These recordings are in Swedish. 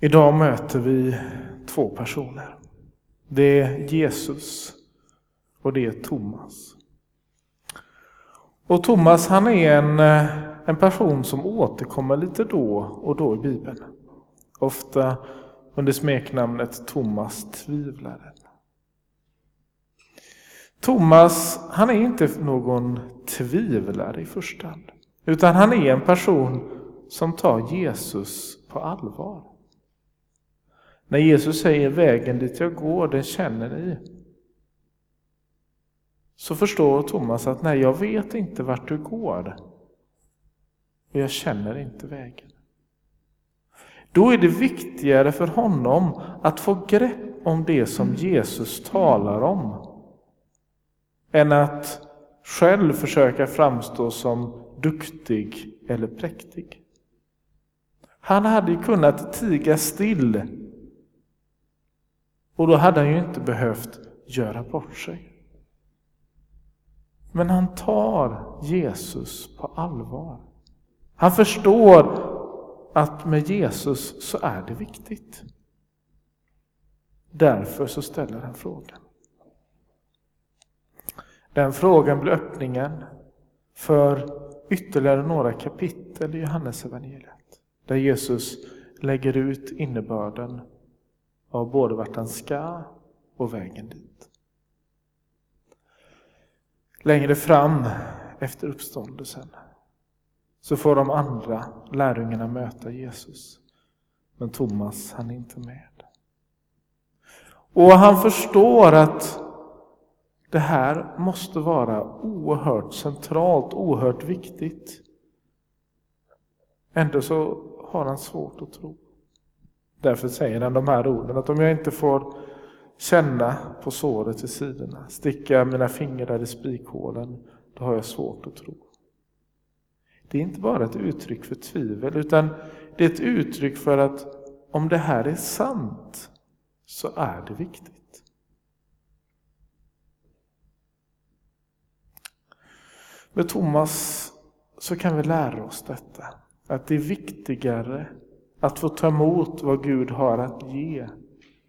Idag möter vi två personer. Det är Jesus och det är Thomas. Och Thomas han är en, eh, en person som återkommer lite då och då i Bibeln. Ofta under smeknamnet Thomas tvivlaren. Thomas, han är inte någon tvivlare i första hand. Utan han är en person som tar Jesus på allvar. När Jesus säger vägen dit jag går, den känner ni. Så förstår Thomas att nej, jag vet inte vart du går. Och jag känner inte vägen. Då är det viktigare för honom att få grepp om det som Jesus talar om. Än att själv försöka framstå som duktig eller präktig. Han hade kunnat tiga still och då hade han ju inte behövt göra bort sig. Men han tar Jesus på allvar. Han förstår att med Jesus så är det viktigt. Därför så ställer han frågan. Den frågan blir öppningen för ytterligare några kapitel i Johannesevangeliet. Där Jesus lägger ut innebörden av både vart han ska och vägen dit. Längre fram efter uppståndelsen så får de andra lärjungarna möta Jesus. Men Thomas, han är inte med. Och han förstår att det här måste vara oerhört centralt, oerhört viktigt. Ändå så har han svårt att tro. Därför säger han de här orden att om jag inte får känna på såret i sidorna, sticka mina fingrar i spikhålen, då har jag svårt att tro. Det är inte bara ett uttryck för tvivel, utan det är ett uttryck för att om det här är sant, så är det viktigt. Med Thomas så kan vi lära oss detta, att det är viktigare att få ta emot vad Gud har att ge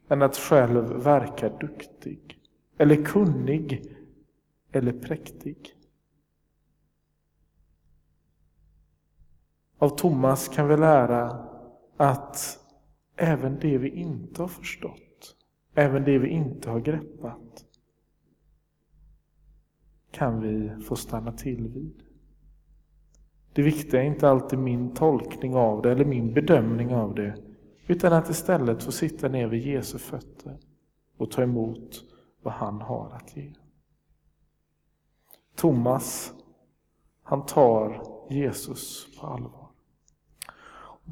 än att själv verka duktig eller kunnig eller präktig. Av Thomas kan vi lära att även det vi inte har förstått, även det vi inte har greppat, kan vi få stanna till vid. Det viktiga är inte alltid min tolkning av det eller min bedömning av det, utan att istället få sitta ner vid Jesu fötter och ta emot vad han har att ge. Thomas, han tar Jesus på allvar.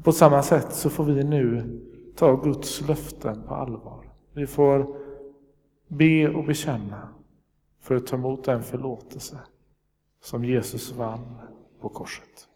På samma sätt så får vi nu ta Guds löften på allvar. Vi får be och bekänna för att ta emot den förlåtelse som Jesus vann på korset.